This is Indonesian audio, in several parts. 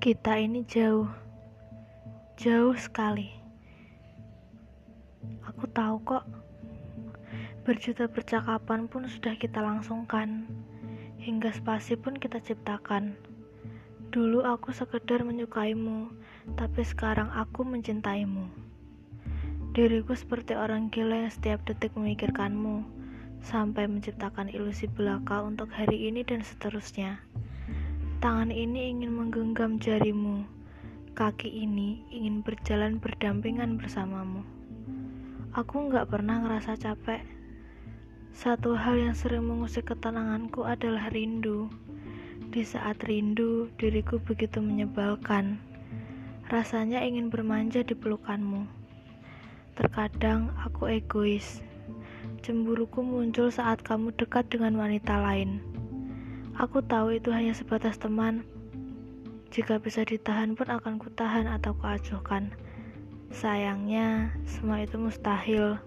Kita ini jauh, jauh sekali. Aku tahu kok, berjuta percakapan pun sudah kita langsungkan, hingga spasi pun kita ciptakan. Dulu aku sekedar menyukaimu, tapi sekarang aku mencintaimu. Diriku seperti orang gila yang setiap detik memikirkanmu, sampai menciptakan ilusi belaka untuk hari ini dan seterusnya. Tangan ini ingin menggenggam jarimu, kaki ini ingin berjalan berdampingan bersamamu. Aku nggak pernah ngerasa capek. Satu hal yang sering mengusik ketenanganku adalah rindu. Di saat rindu, diriku begitu menyebalkan. Rasanya ingin bermanja di pelukanmu. Terkadang aku egois. Cemburuku muncul saat kamu dekat dengan wanita lain. Aku tahu itu hanya sebatas teman. Jika bisa ditahan pun akan kutahan atau kuacuhkan. Sayangnya, semua itu mustahil.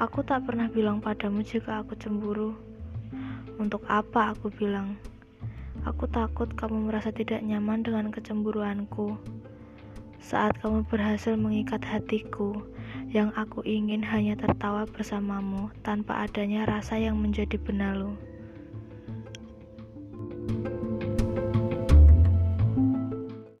Aku tak pernah bilang padamu jika aku cemburu. Untuk apa aku bilang? Aku takut kamu merasa tidak nyaman dengan kecemburuanku. Saat kamu berhasil mengikat hatiku, yang aku ingin hanya tertawa bersamamu tanpa adanya rasa yang menjadi benalu.